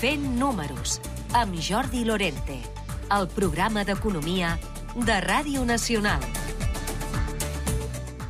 Fent números, amb Jordi Lorente, el programa d'economia de Ràdio Nacional.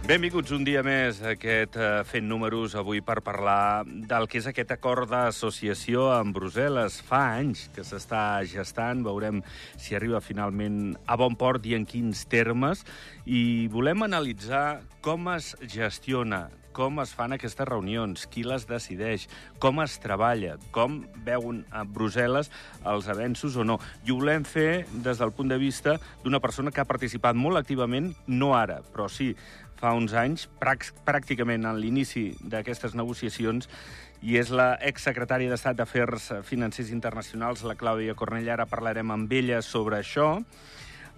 Benvinguts un dia més a aquest uh, Fent Números, avui per parlar del que és aquest acord d'associació amb Brussel·les. Fa anys que s'està gestant, veurem si arriba finalment a bon port i en quins termes, i volem analitzar com es gestiona, com es fan aquestes reunions, qui les decideix, com es treballa, com veuen a Brussel·les els avenços o no. I ho volem fer des del punt de vista d'una persona que ha participat molt activament, no ara, però sí fa uns anys, pràcticament en l'inici d'aquestes negociacions, i és la exsecretària d'Estat d'Afers Financers Internacionals, la Clàudia Cornellà. Ara parlarem amb ella sobre això.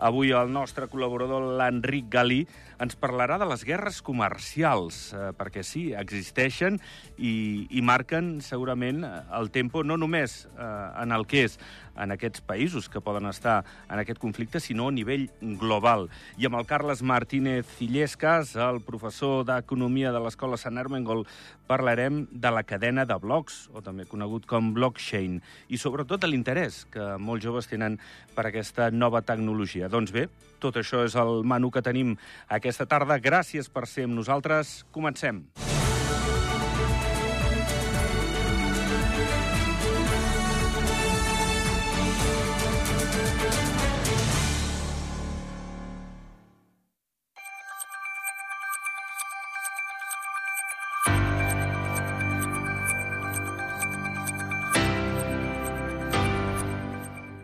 Avui el nostre col·laborador, l'Enric Galí, ens parlarà de les guerres comercials, eh, perquè sí, existeixen i, i marquen segurament el tempo no només eh, en el que és en aquests països que poden estar en aquest conflicte, sinó a nivell global. I amb el Carles Martínez Illescas, el professor d'Economia de l'Escola Sant Ermengol, parlarem de la cadena de blocs, o també conegut com blockchain, i sobretot de l'interès que molts joves tenen per aquesta nova tecnologia. Doncs bé, tot això és el menú que tenim aquesta tarda. Gràcies per ser amb nosaltres. Comencem.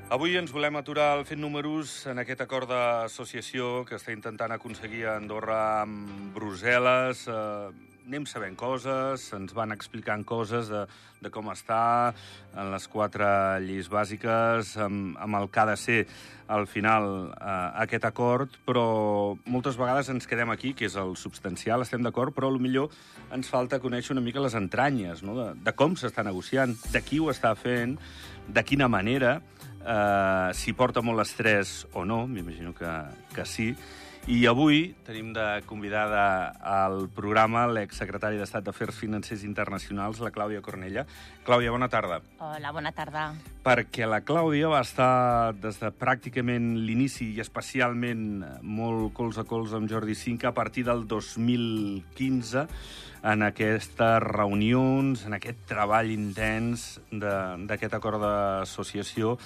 Avui ens volem aturar al fet números en aquest acord d'associació que està intentant aconseguir a Andorra amb Brussel·les. Eh, anem sabent coses, ens van explicant coses de, de com està en les quatre lleis bàsiques, amb, amb el que ha de ser al final eh, aquest acord, però moltes vegades ens quedem aquí, que és el substancial, estem d'acord, però millor ens falta conèixer una mica les entranyes, no? de, de com s'està negociant, de qui ho està fent, de quina manera, eh, si porta molt estrès o no, m'imagino que, que sí. I avui tenim de convidada al programa l'exsecretari d'Estat d'Afers Financers Internacionals, la Clàudia Cornella. Clàudia, bona tarda. Hola, bona tarda. Perquè la Clàudia va estar des de pràcticament l'inici i especialment molt cols a cols amb Jordi Cinc a partir del 2015 en aquestes reunions, en aquest treball intens d'aquest acord d'associació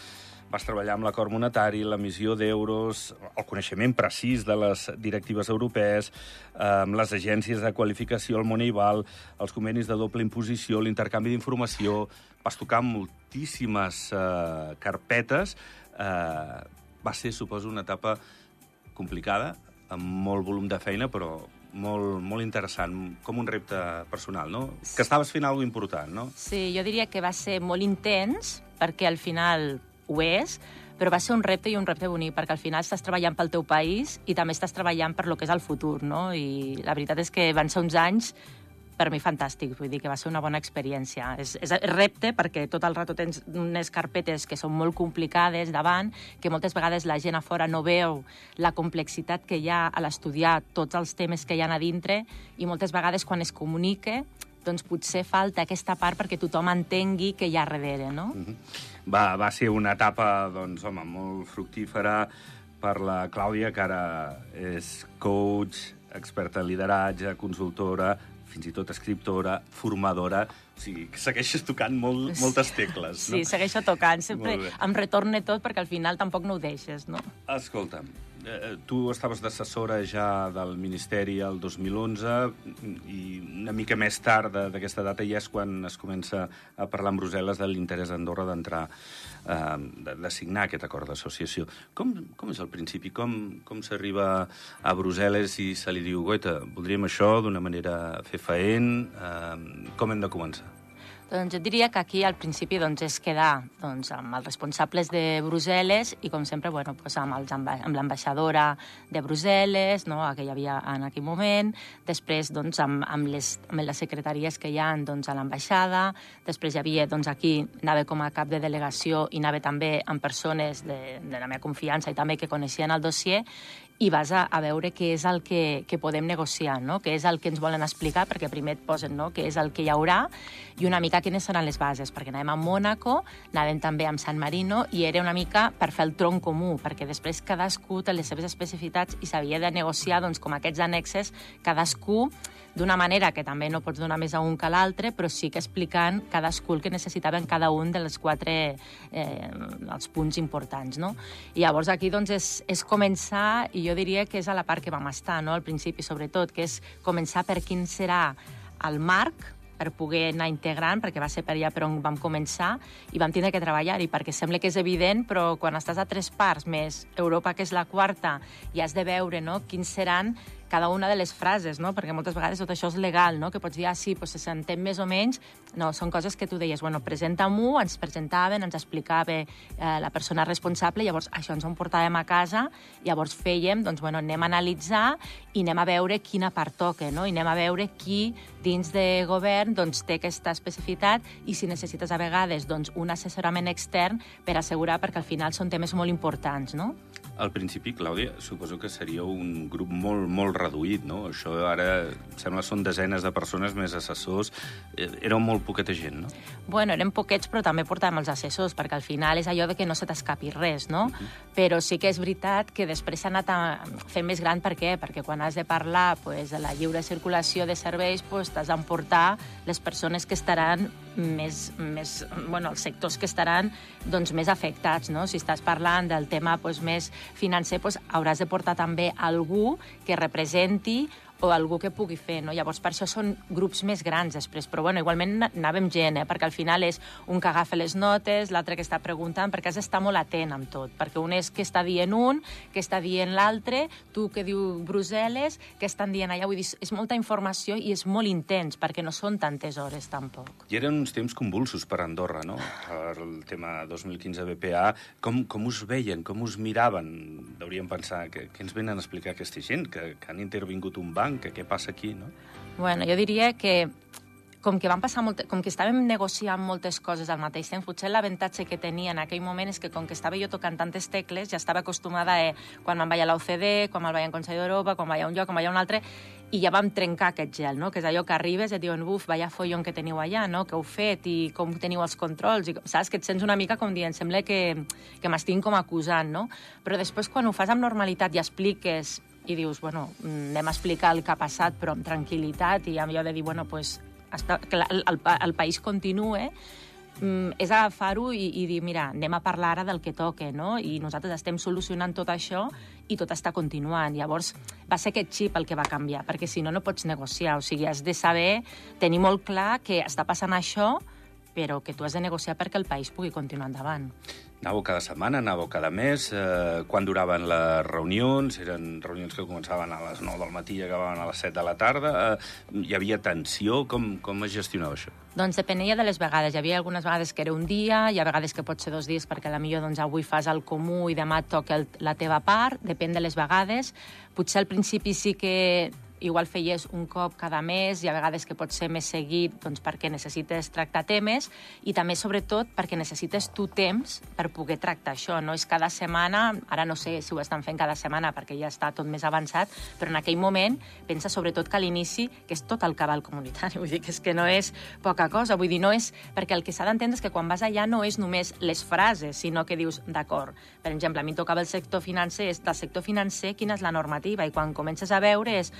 vas treballar amb l'acord monetari, l'emissió d'euros, el coneixement precís de les directives europees, amb les agències de qualificació, el Moneyval, els convenis de doble imposició, l'intercanvi d'informació... Vas tocar moltíssimes eh, carpetes. Eh, va ser, suposo, una etapa complicada, amb molt volum de feina, però molt, molt interessant, com un repte personal, no? Que estaves fent alguna important, no? Sí, jo diria que va ser molt intens, perquè al final ho és, però va ser un repte i un repte bonic, perquè al final estàs treballant pel teu país i també estàs treballant per lo que és el futur, no? I la veritat és que van ser uns anys per mi fantàstic, vull dir que va ser una bona experiència. És, és repte perquè tot el rato tens unes carpetes que són molt complicades davant, que moltes vegades la gent a fora no veu la complexitat que hi ha a l'estudiar tots els temes que hi ha a dintre i moltes vegades quan es comunica doncs potser falta aquesta part perquè tothom entengui què hi ha darrere, no? Mm -hmm va, va ser una etapa, doncs, home, molt fructífera per la Clàudia, que ara és coach, experta en lideratge, consultora, fins i tot escriptora, formadora, o sigui, que segueixes tocant molt, moltes tecles, no? Sí, segueixo tocant, sempre em retorne tot perquè al final tampoc no ho deixes, no? Escolta'm, eh, tu estaves d'assessora ja del Ministeri el 2011 i una mica més tard d'aquesta data ja és quan es comença a parlar en Brussel·les de l'interès d'Andorra d'entrar, eh, de, de signar aquest acord d'associació. Com, com és el principi? Com, com s'arriba a Brussel·les i se li diu, guaita, voldríem això d'una manera fer faent? Eh, com hem de començar? Doncs jo diria que aquí al principi doncs, és quedar doncs, amb els responsables de Brussel·les i, com sempre, bueno, doncs, amb, els amb l'ambaixadora de Brussel·les, no, que hi havia en aquell moment, després doncs, amb, amb, les, amb les secretaries que hi ha doncs, a l'ambaixada, després hi havia doncs, aquí, anava com a cap de delegació i anava també amb persones de, de la meva confiança i també que coneixien el dossier, i vas a, a veure què és el que, que podem negociar, no? què és el que ens volen explicar, perquè primer et posen no? què és el que hi haurà, i una mica quines seran les bases, perquè anàvem a Mònaco, anàvem també amb San Marino, i era una mica per fer el tronc comú, perquè després cadascú té les seves especificitats i s'havia de negociar doncs, com aquests annexes, cadascú d'una manera que també no pots donar més a un que a l'altre, però sí que explicant cadascú el que necessitaven cada un dels quatre eh, els punts importants. No? I llavors aquí doncs, és, és començar, i jo diria que és a la part que vam estar, no? al principi sobretot, que és començar per quin serà el marc per poder anar integrant, perquè va ser per allà per on vam començar, i vam tindre que treballar-hi, perquè sembla que és evident, però quan estàs a tres parts, més Europa, que és la quarta, i has de veure no, quins seran cada una de les frases, no? perquè moltes vegades tot això és legal, no? que pots dir, ah, sí, pues, se s'entén més o menys. No, són coses que tu deies, bueno, presenta-m'ho, ens presentaven, ens explicava eh, la persona responsable, llavors això ens ho portàvem a casa, llavors fèiem, doncs, bueno, anem a analitzar i anem a veure quina part toca, no? i anem a veure qui dins de govern doncs, té aquesta especificitat i si necessites a vegades doncs, un assessorament extern per assegurar, perquè al final són temes molt importants. No? Al principi, Clàudia, suposo que seria un grup molt, molt reduït, no? Això ara, sembla, són desenes de persones més assessors. Eh, era molt poqueta gent, no? Bueno, eren poquets, però també portàvem els assessors, perquè al final és allò de que no se t'escapi res, no? Uh. -huh. Però sí que és veritat que després s'ha anat a fer més gran, per què? Perquè quan has de parlar pues, de la lliure circulació de serveis, pues, t'has d'emportar les persones que estaran més, més, bueno, els sectors que estaran doncs, més afectats, no? Si estàs parlant del tema pues, més financer, doncs, hauràs de portar també algú que representi o algú que pugui fer, no? Llavors, per això són grups més grans després, però bueno, igualment anàvem gent, eh? perquè al final és un que agafa les notes, l'altre que està preguntant, perquè has d'estar molt atent amb tot, perquè un és que està dient un, que està dient l'altre, tu que diu Brussel·les, que estan dient allà, vull dir, és molta informació i és molt intens, perquè no són tantes hores tampoc. I eren uns temps convulsos per Andorra, no? El tema 2015 BPA, com, com us veien, com us miraven? Hauríem pensar, que, que ens venen a explicar aquesta gent, que, que han intervingut un banc, que què passa aquí, no? Bueno, jo diria que com que van passar molt, com que estàvem negociant moltes coses al mateix temps, potser l'avantatge que tenia en aquell moment és que com que estava jo tocant tantes tecles, ja estava acostumada a quan me'n vaig a l'OCDE, quan me'n vaig al Consell d'Europa, quan vaig a un lloc, quan vaig a un altre, i ja vam trencar aquest gel, no? que és allò que arribes i et diuen, buf, vaya follon que teniu allà, no? que heu fet i com teniu els controls, i saps que et sents una mica com dient, sembla que, que m'estic com acusant, no? Però després quan ho fas amb normalitat i expliques i dius, bueno, anem a explicar el que ha passat, però amb tranquil·litat i amb allò de dir, bueno, pues, està, que el, el, el país continue, mm, és agafar-ho i, i dir, mira, anem a parlar ara del que toque, no? I nosaltres estem solucionant tot això i tot està continuant. Llavors, va ser aquest xip el que va canviar, perquè si no, no pots negociar. O sigui, has de saber, tenir molt clar que està passant això, però que tu has de negociar perquè el país pugui continuar endavant. Anàveu cada setmana, anàveu cada mes? Eh, quan duraven les reunions? Eren reunions que començaven a les 9 del matí i acabaven a les 7 de la tarda? Eh, hi havia tensió? Com, com es gestionava això? Doncs depenia de les vegades. Hi havia algunes vegades que era un dia, hi ha vegades que pot ser dos dies perquè a la millor doncs, avui fas el comú i demà et toca el, la teva part, depèn de les vegades. Potser al principi sí que igual feies un cop cada mes i a vegades que pot ser més seguit doncs, perquè necessites tractar temes i també, sobretot, perquè necessites tu temps per poder tractar això. No és cada setmana, ara no sé si ho estan fent cada setmana perquè ja està tot més avançat, però en aquell moment pensa sobretot que a l'inici que és tot el cabal comunitari, vull dir que és que no és poca cosa, vull dir, no és... perquè el que s'ha d'entendre és que quan vas allà no és només les frases, sinó que dius, d'acord, per exemple, a mi tocava el sector financer, és del sector financer quina és la normativa, i quan comences a veure és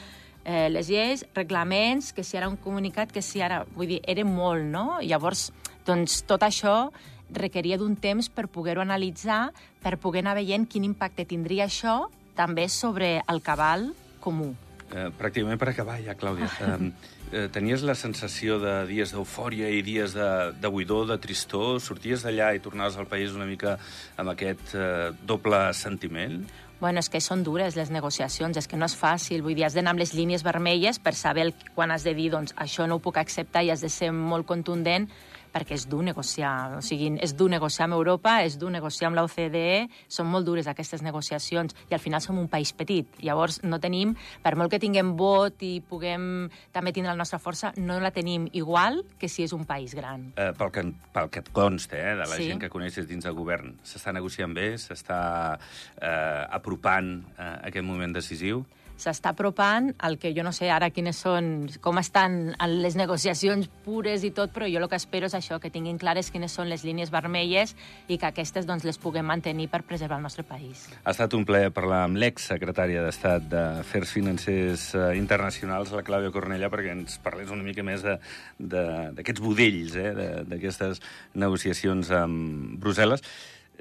eh, les lleis, reglaments, que si ara un comunicat, que si ara... Vull dir, era molt, no? Llavors, doncs, tot això requeria d'un temps per poder-ho analitzar, per poder anar veient quin impacte tindria això també sobre el cabal comú. Eh, pràcticament per acabar ja, Clàudia. Eh, eh, tenies la sensació de dies d'eufòria i dies de, de buidor, de tristor? Sorties d'allà i tornaves al país una mica amb aquest eh, doble sentiment? Bueno, és que són dures les negociacions, és que no és fàcil. Vull dir, has d'anar amb les línies vermelles per saber el, quan has de dir doncs, això no ho puc acceptar i has de ser molt contundent perquè és dur negociar. O sigui, és dur negociar amb Europa, és dur negociar amb l'OCDE, són molt dures aquestes negociacions i al final som un país petit. Llavors no tenim, per molt que tinguem vot i puguem també tindre la nostra força, no la tenim igual que si és un país gran. Eh, pel, que, pel que et consta, eh, de la Sí. gent que coneixes dins del govern, s'està negociant bé? S'està eh, apropant eh, aquest moment decisiu? S'està apropant el que jo no sé ara quines són, com estan les negociacions pures i tot, però jo el que espero és això, que tinguin clares quines són les línies vermelles i que aquestes doncs, les puguem mantenir per preservar el nostre país. Ha estat un plaer parlar amb l'exsecretària d'Estat d'Afers Financers eh, Internacionals, la Clàudia Cornella, perquè ens parlés una mica més d'aquests budells, eh, d'aquestes negociacions amb Brussel·les.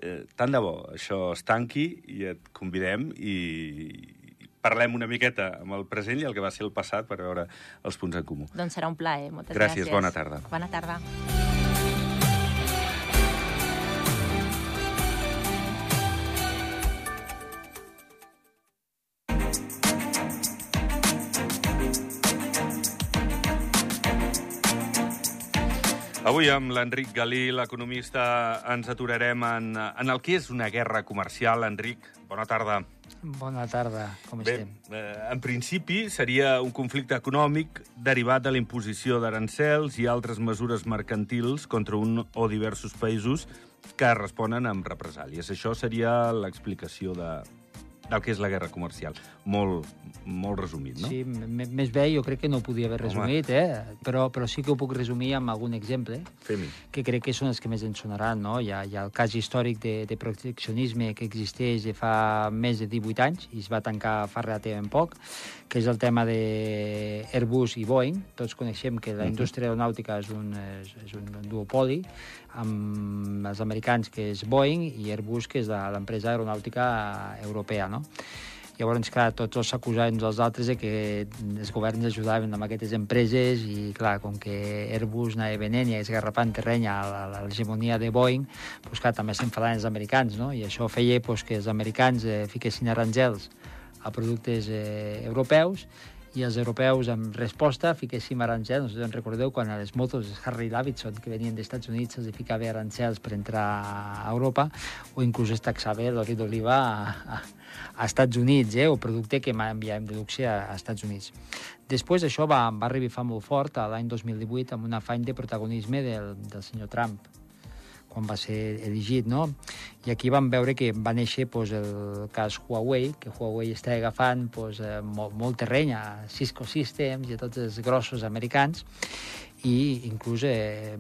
Eh, tant de bo això es tanqui i et convidem i parlem una miqueta amb el present i el que va ser el passat per veure els punts en comú. Doncs serà un plaer. Moltes Gràcies, gràcies. bona tarda. Bona tarda. Avui amb l'Enric Galí, l'economista, ens aturarem en, en el que és una guerra comercial. Enric, bona tarda. Bona tarda, com Bé, estem? eh, en principi seria un conflicte econòmic derivat de la imposició d'arancels i altres mesures mercantils contra un o diversos països que responen amb represàlies. Això seria l'explicació de, del que és la guerra comercial. Molt, molt resumit, no? Sí, més bé jo crec que no ho podia haver Home. resumit, eh? però, però sí que ho puc resumir amb algun exemple que crec que són els que més ens sonaran. No? Hi, ha, hi ha el cas històric de, de proteccionisme que existeix de fa més de 18 anys i es va tancar fa relativament poc, que és el tema de Airbus i Boeing. Tots coneixem que la indústria aeronàutica és un, és, és un duopoli, amb els americans, que és Boeing, i Airbus, que és l'empresa aeronàutica europea. No? Llavors, clar, tots els s'acusaven als altres de que els governs ajudaven amb aquestes empreses i, clar, com que Airbus anava venent i esgarrapant terreny a la- a l'hegemonia de Boeing, doncs, clar, també s'enfadaven els americans, no? I això feia doncs, que els americans eh, fiquessin aranzels a productes eh, europeus i els europeus, en resposta, fiquéssim si en recordeu quan a les motos Harley Davidson, que venien dels Estats Units, els ficava arancels per entrar a Europa, o inclús es taxava l'oli d'oliva a, a, a Estats Units, eh, o producte que enviàvem de luxe a, a Estats Units. Després això va, va revifar molt fort l'any 2018 amb un afany de protagonisme del, del senyor Trump quan va ser elegit, no? I aquí vam veure que va néixer pues, el cas Huawei, que Huawei està agafant pues, eh, molt, molt terreny a Cisco Systems i a tots els grossos americans, i inclús eh,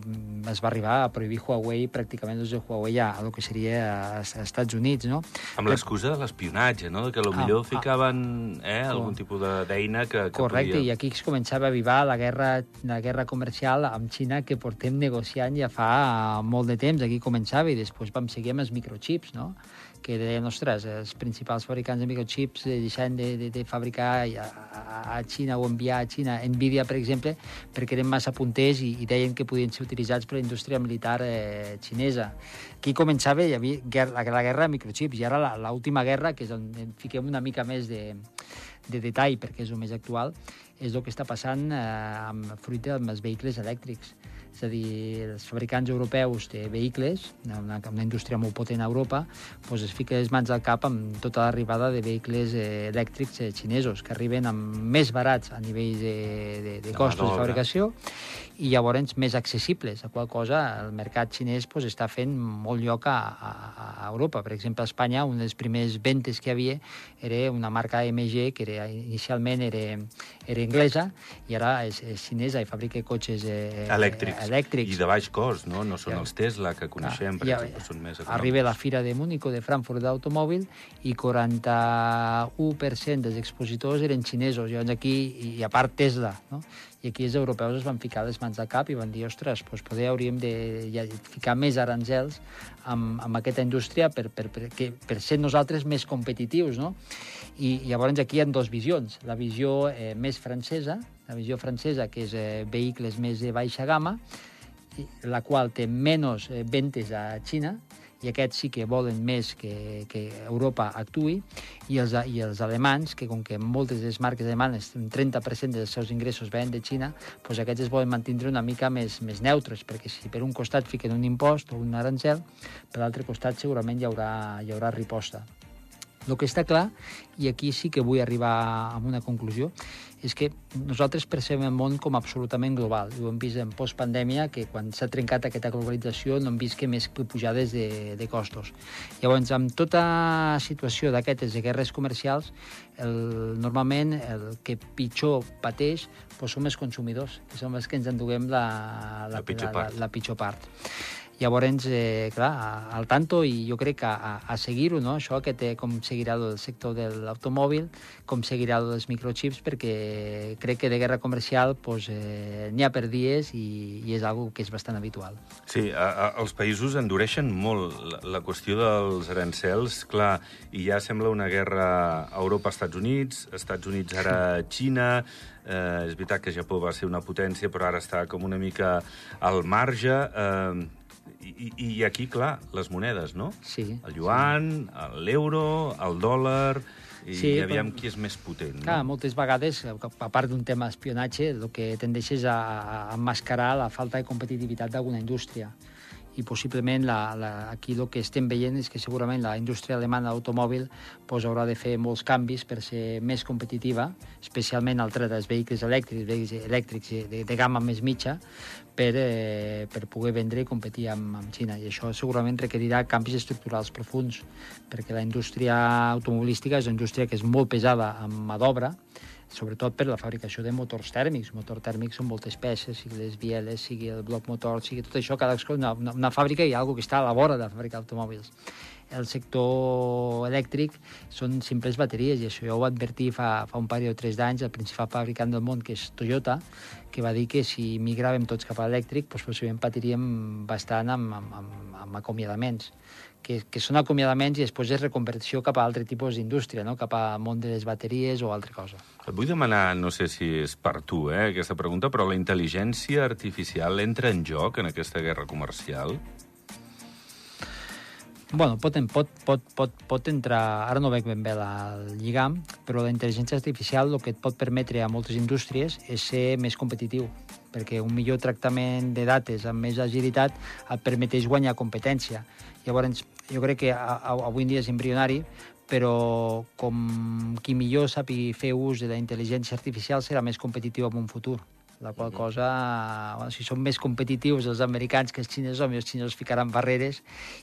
es va arribar a prohibir Huawei pràcticament des de Huawei a, a lo que seria a, a Estats Units, no? Amb l'excusa de l'espionatge, no? Que potser Ah, ah. ficaven eh, algun tipus de- d'eina que, que Correcte, podia... i aquí es començava a avivar la guerra, la guerra comercial amb Xina que portem negociant ja fa molt de temps. Aquí començava i després vam seguir amb els microchips, no? Que deien, ostres, els principals fabricants de microchips deixaven de, de, de fabricar a, a, a Xina o enviar a Xina Nvidia, per exemple, perquè eren massa punters i, i deien que podien ser utilitzats per la indústria militar eh, xinesa. Aquí començava, hi havia guerra, la, guerra de microchips, i ara l'última guerra, que és on en fiquem una mica més de, de detall, perquè és el més actual, és el que està passant eh, amb fruit amb els vehicles elèctrics. És a dir, els fabricants europeus de vehicles, una, una indústria molt potent a Europa, doncs es fica les mans al cap amb tota l'arribada de vehicles eh, elèctrics eh, xinesos, que arriben amb més barats a nivell de, de, de costos de fabricació i llavors més accessibles, a qual cosa el mercat xinès doncs, està fent molt lloc a, a, a Europa. Per exemple, a Espanya, una de les primeres ventes que havia era una marca AMG, que era, inicialment era, era anglesa, i ara és, és xinesa i fabrica cotxes eh, elèctrics. elèctrics. I de baix cost, no? No són Ja. els Tesla que coneixem, per Ja, exemple, són més econòmics. Arriba la Fira de Múnich o de Frankfurt d'automòbil i 41% dels expositors eren xinesos. Llavors aquí, i a part Tesla, no? I aquí els europeus es van ficar les mans al cap i van dir, ostres, doncs poder hauríem de ja, ficar més aranzels amb, amb aquesta indústria per, per, per, que, per ser nosaltres més competitius, no? I llavors aquí hi ha dues visions. La visió eh, més francesa, la visió francesa, que és eh, vehicles més de baixa gamma, la qual té menys eh, ventes a Xina, i aquests sí que volen més que, que Europa actui, i els, i els alemans, que com que moltes de les marques alemanes, un 30% dels seus ingressos venen de Xina, doncs aquests es volen mantenir una mica més, més neutres, perquè si per un costat fiquen un impost o un arancel, per l'altre costat segurament hi haurà, hi haurà riposta. El que està clar, i aquí sí que vull arribar a una conclusió, és que nosaltres percebem el món com absolutament global. Ho hem vist en postpandèmia, que quan s'ha trencat aquesta globalització no hem vist que més pujades de, de costos. Llavors, amb tota situació d'aquestes de guerres comercials, el, normalment el que pitjor pateix doncs som els consumidors, que som els que ens enduguem la, la, La pitjor la, part. la, la pitjor part. Llavors, eh, clar, al tanto, i jo crec que a, a seguir-ho, no? això que té com seguirà el sector de l'automòbil, com seguirà el dels microchips, perquè crec que de guerra comercial pues, eh, n'hi ha per dies i, i és algo que és bastant habitual. Sí, a, a, els països endureixen molt la, la qüestió dels arancels, clar, i ja sembla una guerra Europa-Estats Units, Estats Units ara Xina, eh, és veritat que Japó va ser una potència, però ara està com una mica al marge, eh, i, i aquí, clar, les monedes, no? Sí. El yuan, l'euro, el dòlar, i Sí, aviam però- qui és més potent. Clar, No? moltes vegades, a part d'un tema d'espionatge, el que tendeix a, a emmascarar la falta de competitivitat d'alguna indústria. I possiblement la, la, aquí el que estem veient és que segurament la indústria alemana d'automòbil pues, haurà de fer molts canvis per ser més competitiva, especialment al tret dels vehicles elèctrics, vehicles elèctrics de, de gamma més mitja, per, eh, per poder vendre i competir amb, amb Xina. I això segurament requerirà canvis estructurals profuns, perquè la indústria automobilística és una indústria que és molt pesada amb mà d'obra, sobretot per la fabricació de motors tèrmics. Motors tèrmics són moltes peces, sigui les bieles, sigui el bloc motor, sigui tot això, cada una, una, una fàbrica hi ha alguna que està a la vora de fabricar automòbils. El sector elèctric són simples bateries, i això jo ho vaig advertir fa, fa un parell o tres d'anys, el principal fabricant del món, que és Toyota, que va dir que si migràvem tots cap a l'elèctric, doncs possiblement patiríem bastant amb, amb, amb, amb acomiadaments que, que són acomiadaments i després és reconversió cap a altre tipus d'indústria, no? cap al món de les bateries o altra cosa. Et vull demanar, no sé si és per tu, eh, aquesta pregunta, però la intel·ligència artificial entra en joc en aquesta guerra comercial? Bueno, pot, pot, pot, pot, pot entrar... Ara no veig ben bé la, el lligam, però la intel·ligència artificial el que et pot permetre a moltes indústries és ser més competitiu, perquè un millor tractament de dates amb més agilitat et permeteix guanyar competència. Llavors, jo crec que a, a, avui en dia és embrionari, però com qui millor sàpiga fer ús de la intel·ligència artificial serà més competitiu en un futur. La qual cosa, bueno, si són més competitius els americans que els xinesos, els xinesos ficaran barreres,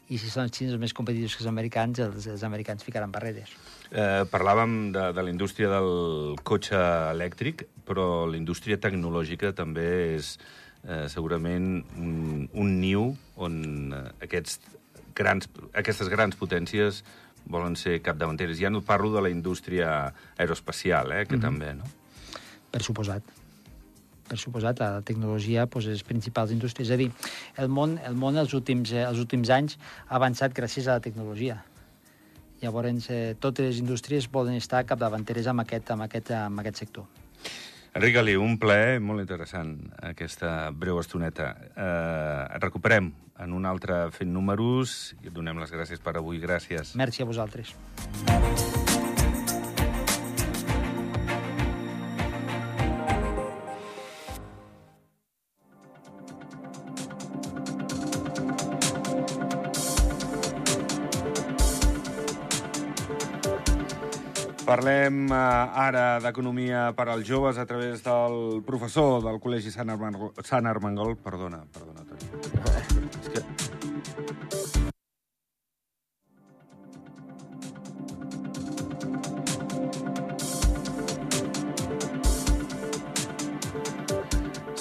i si són els xinesos més competitius que els americans, els, els americans ficaran barreres. Eh, parlàvem de, de la indústria del cotxe elèctric, però la indústria tecnològica també és eh, segurament un, un niu on eh, aquests grans, aquestes grans potències volen ser capdavanteres. Ja no parlo de la indústria aeroespacial, eh, que mm -hmm. també, no? Per suposat per suposat, la tecnologia doncs, és principals indústries. És a dir, el món, el món els, últims, eh, els últims anys ha avançat gràcies a la tecnologia. Llavors, eh, totes les indústries poden estar capdavanteres amb aquest, amb aquest, amb aquest sector. Enric Galí, un plaer molt interessant aquesta breu estoneta. Eh, et recuperem en un altre fent números i et donem les gràcies per avui. Gràcies. Merci a vosaltres. Parlem eh, ara d'economia per als joves a través del professor del Col·legi Sant Armengol. Sant Armengol perdona,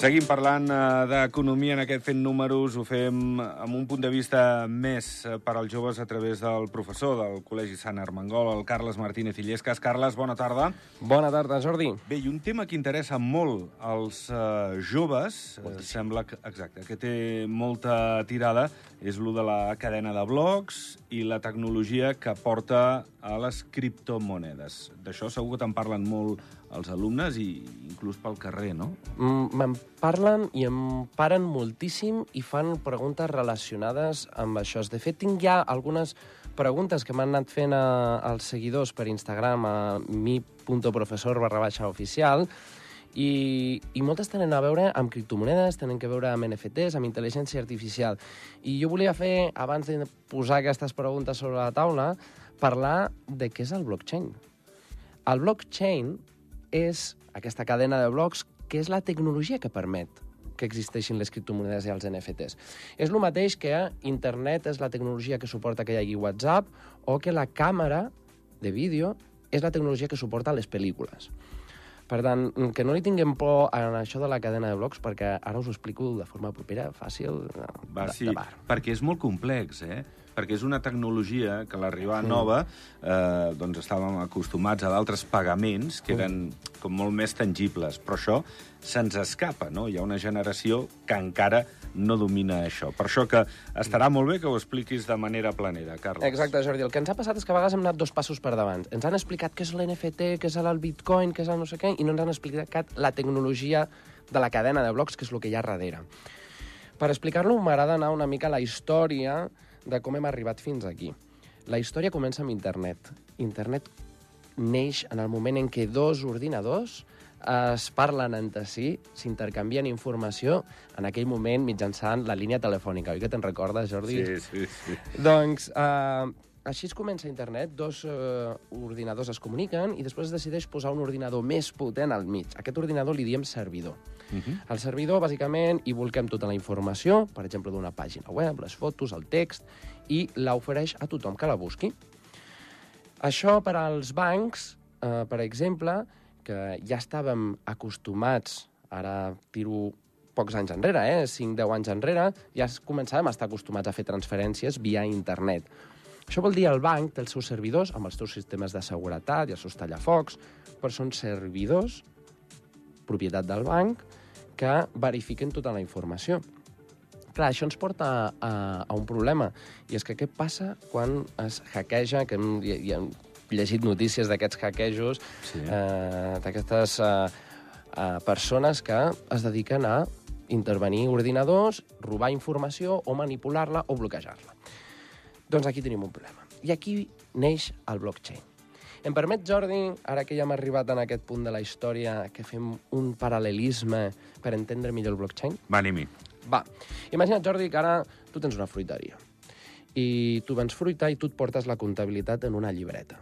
Seguim parlant eh, d'economia en aquest fent números. Ho fem amb un punt de vista més eh, per als joves a través del professor del Col·legi Sant Armengol, el Carles Martínez Illescas. Carles, bona tarda. Bona tarda, Jordi. Bé, i un tema que interessa molt als uh, joves, uh, sembla que, exacte, que té molta tirada, és lo de la cadena de blocs i la tecnologia que porta a les criptomonedes. D'això segur que te'n parlen molt els alumnes i inclús pel carrer, no? Mm, Me'n parlen i em paren moltíssim i fan preguntes relacionades amb això. De fet, tinc ja algunes preguntes que m'han anat fent a, als seguidors per Instagram a mi.professor barra baixa oficial i, i moltes tenen a veure amb criptomonedes, tenen que veure amb NFTs, amb intel·ligència artificial. I jo volia fer, abans de posar aquestes preguntes sobre la taula, parlar de què és el blockchain. El blockchain és aquesta cadena de blocs que és la tecnologia que permet que existeixin les criptomonedes i els NFTs. És el mateix que internet és la tecnologia que suporta que hi hagi WhatsApp o que la càmera de vídeo és la tecnologia que suporta les pel·lícules. Per tant, que no li tinguem por en això de la cadena de blocs, perquè ara us ho explico de forma propera, fàcil, de, Va, sí, de bar. perquè és molt complex, eh? Perquè és una tecnologia que a l'arribar nova eh, doncs estàvem acostumats a d'altres pagaments que eren com molt més tangibles, però això se'ns escapa, no? Hi ha una generació que encara no domina això. Per això que estarà molt bé que ho expliquis de manera planera, Carles. Exacte, Jordi. El que ens ha passat és que a vegades hem anat dos passos per davant. Ens han explicat què és l'NFT, què és el Bitcoin, què és el no sé què, i no ens han explicat la tecnologia de la cadena de blocs, que és el que hi ha darrere. Per explicar-lo, m'agrada anar una mica a la història de com hem arribat fins aquí. La història comença amb internet. Internet neix en el moment en què dos ordinadors es parlen entre si, s'intercanvien informació en aquell moment mitjançant la línia telefònica. Oi que te'n recordes, Jordi? Sí, sí, sí. Doncs eh, així es comença internet, dos eh, ordinadors es comuniquen i després es decideix posar un ordinador més potent al mig. Aquest ordinador li diem servidor. Uh -huh. Al servidor, bàsicament, hi volquem tota la informació, per exemple, d'una pàgina web, les fotos, el text, i l'ofereix a tothom que la busqui. Això per als bancs, eh, per exemple, que ja estàvem acostumats, ara tiro pocs anys enrere, eh, 5-10 anys enrere, ja començàvem a estar acostumats a fer transferències via internet. Això vol dir el banc té els seus servidors amb els seus sistemes de seguretat i els seus tallafocs, però són servidors, propietat del banc, que verifiquen tota la informació. Clar, això ens porta a, a un problema, i és que què passa quan es hackeja, que hem, hi, hi hem llegit notícies d'aquests hackejos, Sí. eh, d'aquestes eh, eh, persones que es dediquen a intervenir ordinadors, robar informació o manipular-la o bloquejar-la. Doncs aquí tenim un problema. I aquí neix el blockchain. Em permet, Jordi, ara que ja hem arribat en aquest punt de la història, que fem un paral·lelisme per entendre millor el blockchain? Va, anem-hi. Va, imagina't, Jordi, que ara tu tens una fruiteria i tu vens fruita i tu et portes la comptabilitat en una llibreta.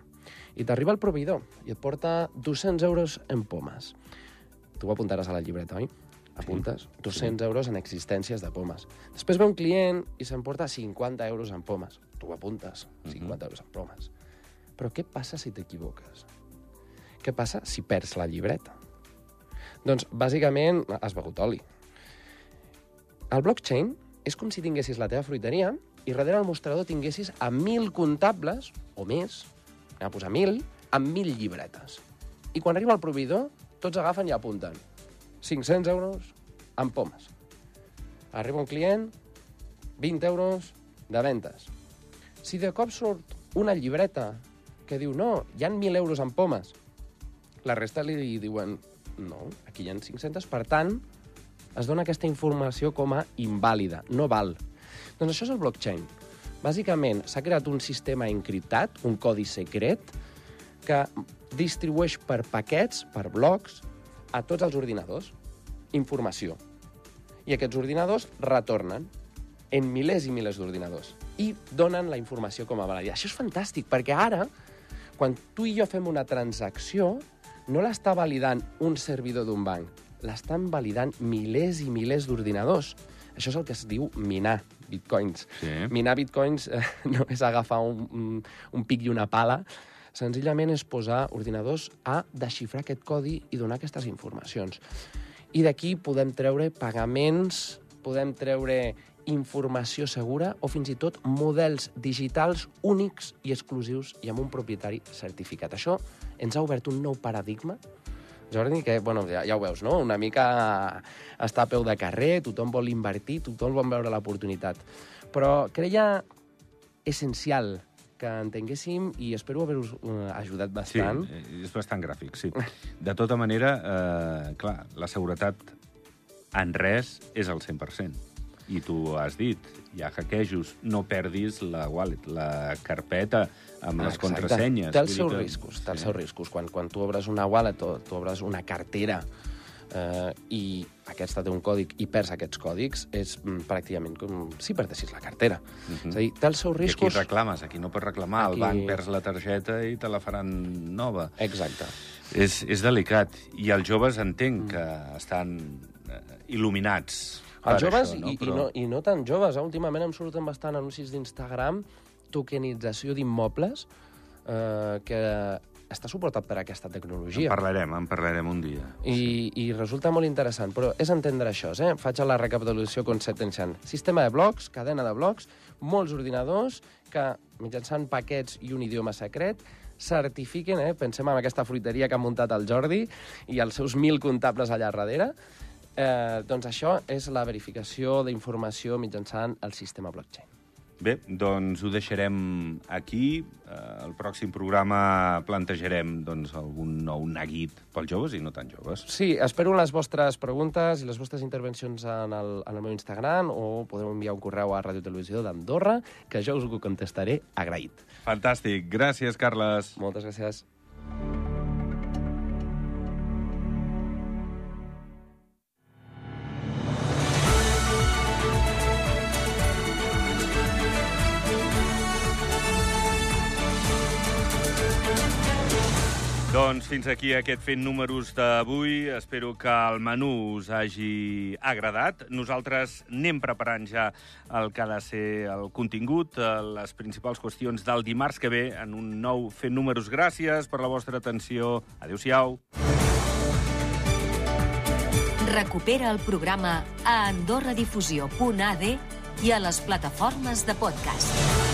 I t'arriba el proveïdor i et porta 200 euros en pomes. Tu ho apuntaràs a la llibreta, oi? Apuntes 200 euros en existències de pomes. Després ve un client i s'emporta 50 euros en pomes. Tu ho apuntes, 50 euros en pomes. Però què passa si t'equivoques? Què passa si perds la llibreta? Doncs, bàsicament, has begut oli. El blockchain és com si tinguessis la teva fruiteria i darrere el mostrador tinguessis a 1.000 comptables, o més, anem a posar 1.000, amb 1.000 llibretes. I quan arriba el proveïdor, tots agafen i apunten 500 euros en pomes. Arriba un client, 20 euros de ventes. Si de cop surt una llibreta que diu no, hi han 1.000 euros en pomes, la resta li diuen no, aquí hi ha 500, per tant, es dona aquesta informació com a invàlida, no val. Doncs això és el blockchain. Bàsicament, s'ha creat un sistema encriptat, un codi secret, que distribueix per paquets, per blocs, a tots els ordinadors informació. I aquests ordinadors retornen en milers i milers d'ordinadors i donen la informació com a vàlida. Això és fantàstic, perquè ara, quan tu i jo fem una transacció, no l'està validant un servidor d'un banc, l'estan validant milers i milers d'ordinadors. Això és el que es diu minar bitcoins. Sí. Minar bitcoins eh, no és agafar un, un, un pic i una pala, senzillament és posar ordinadors a desxifrar aquest codi i donar aquestes informacions. I d'aquí podem treure pagaments, podem treure informació segura o fins i tot models digitals únics i exclusius i amb un propietari certificat. Això ens ha obert un nou paradigma Jordi, que, bueno, ja, ja ho veus, no? Una mica està a peu de carrer, tothom vol invertir, tothom vol veure l'oportunitat. Però creia essencial que entenguéssim i espero haver-vos eh, ajudat Sí, bastant. eh, és bastant gràfic, sí. De tota manera, eh, clar, la seguretat en res és el 100%. I tu has dit, hi ha hackejos, no perdis la wallet, la carpeta amb les Exacte. contrasenyes. Té els seus que- riscos, té els seus riscos. Quan, quan tu obres una wallet o tu obres una cartera eh, i aquesta té un còdic i perds aquests còdics, és mm, pràcticament com si perdessis la cartera. Mhm. És a dir, té els seus I aquí riscos... reclames, aquí no pots reclamar. Aquí- El banc perds la targeta i te la faran nova. Exacte. És, és delicat. I els joves entenc Mm. que estan eh, il·luminats. Els joves, això, i, Però... i, no, i no tan joves, eh? últimament em surten bastant anuncis d'Instagram, tokenització d'immobles, eh, que està suportat per aquesta En tecnologia. parlarem, en parlarem un dia. I, I resulta molt interessant, però és entendre això, eh? Faig la recapitulació conceptualitzant. Sistema de blocs, cadena de blocs, molts ordinadors que, mitjançant paquets i un idioma secret, certifiquen, eh? pensem en aquesta fruiteria que ha muntat el Jordi i els seus mil comptables allà darrere, eh, doncs això és la verificació d'informació mitjançant el sistema blockchain. Bé, doncs ho deixarem aquí. Eh, el pròxim programa plantejarem doncs, algun nou neguit pels joves i no tan joves. Sí, espero les vostres preguntes i les vostres intervencions en el, en el meu Instagram o podeu enviar un correu a Radio Televisió d'Andorra, que jo us ho contestaré agraït. Fantàstic. Gràcies, Carles. Moltes gràcies. Doncs fins aquí aquest fent números d'avui. Espero que el menú us hagi agradat. Nosaltres anem preparant ja el que ha de ser el contingut, eh, les principals qüestions del dimarts que ve en un nou fent números. Gràcies per la vostra atenció. Adéu-siau. Recupera el programa a andorradifusió.ad i a les plataformes de podcast.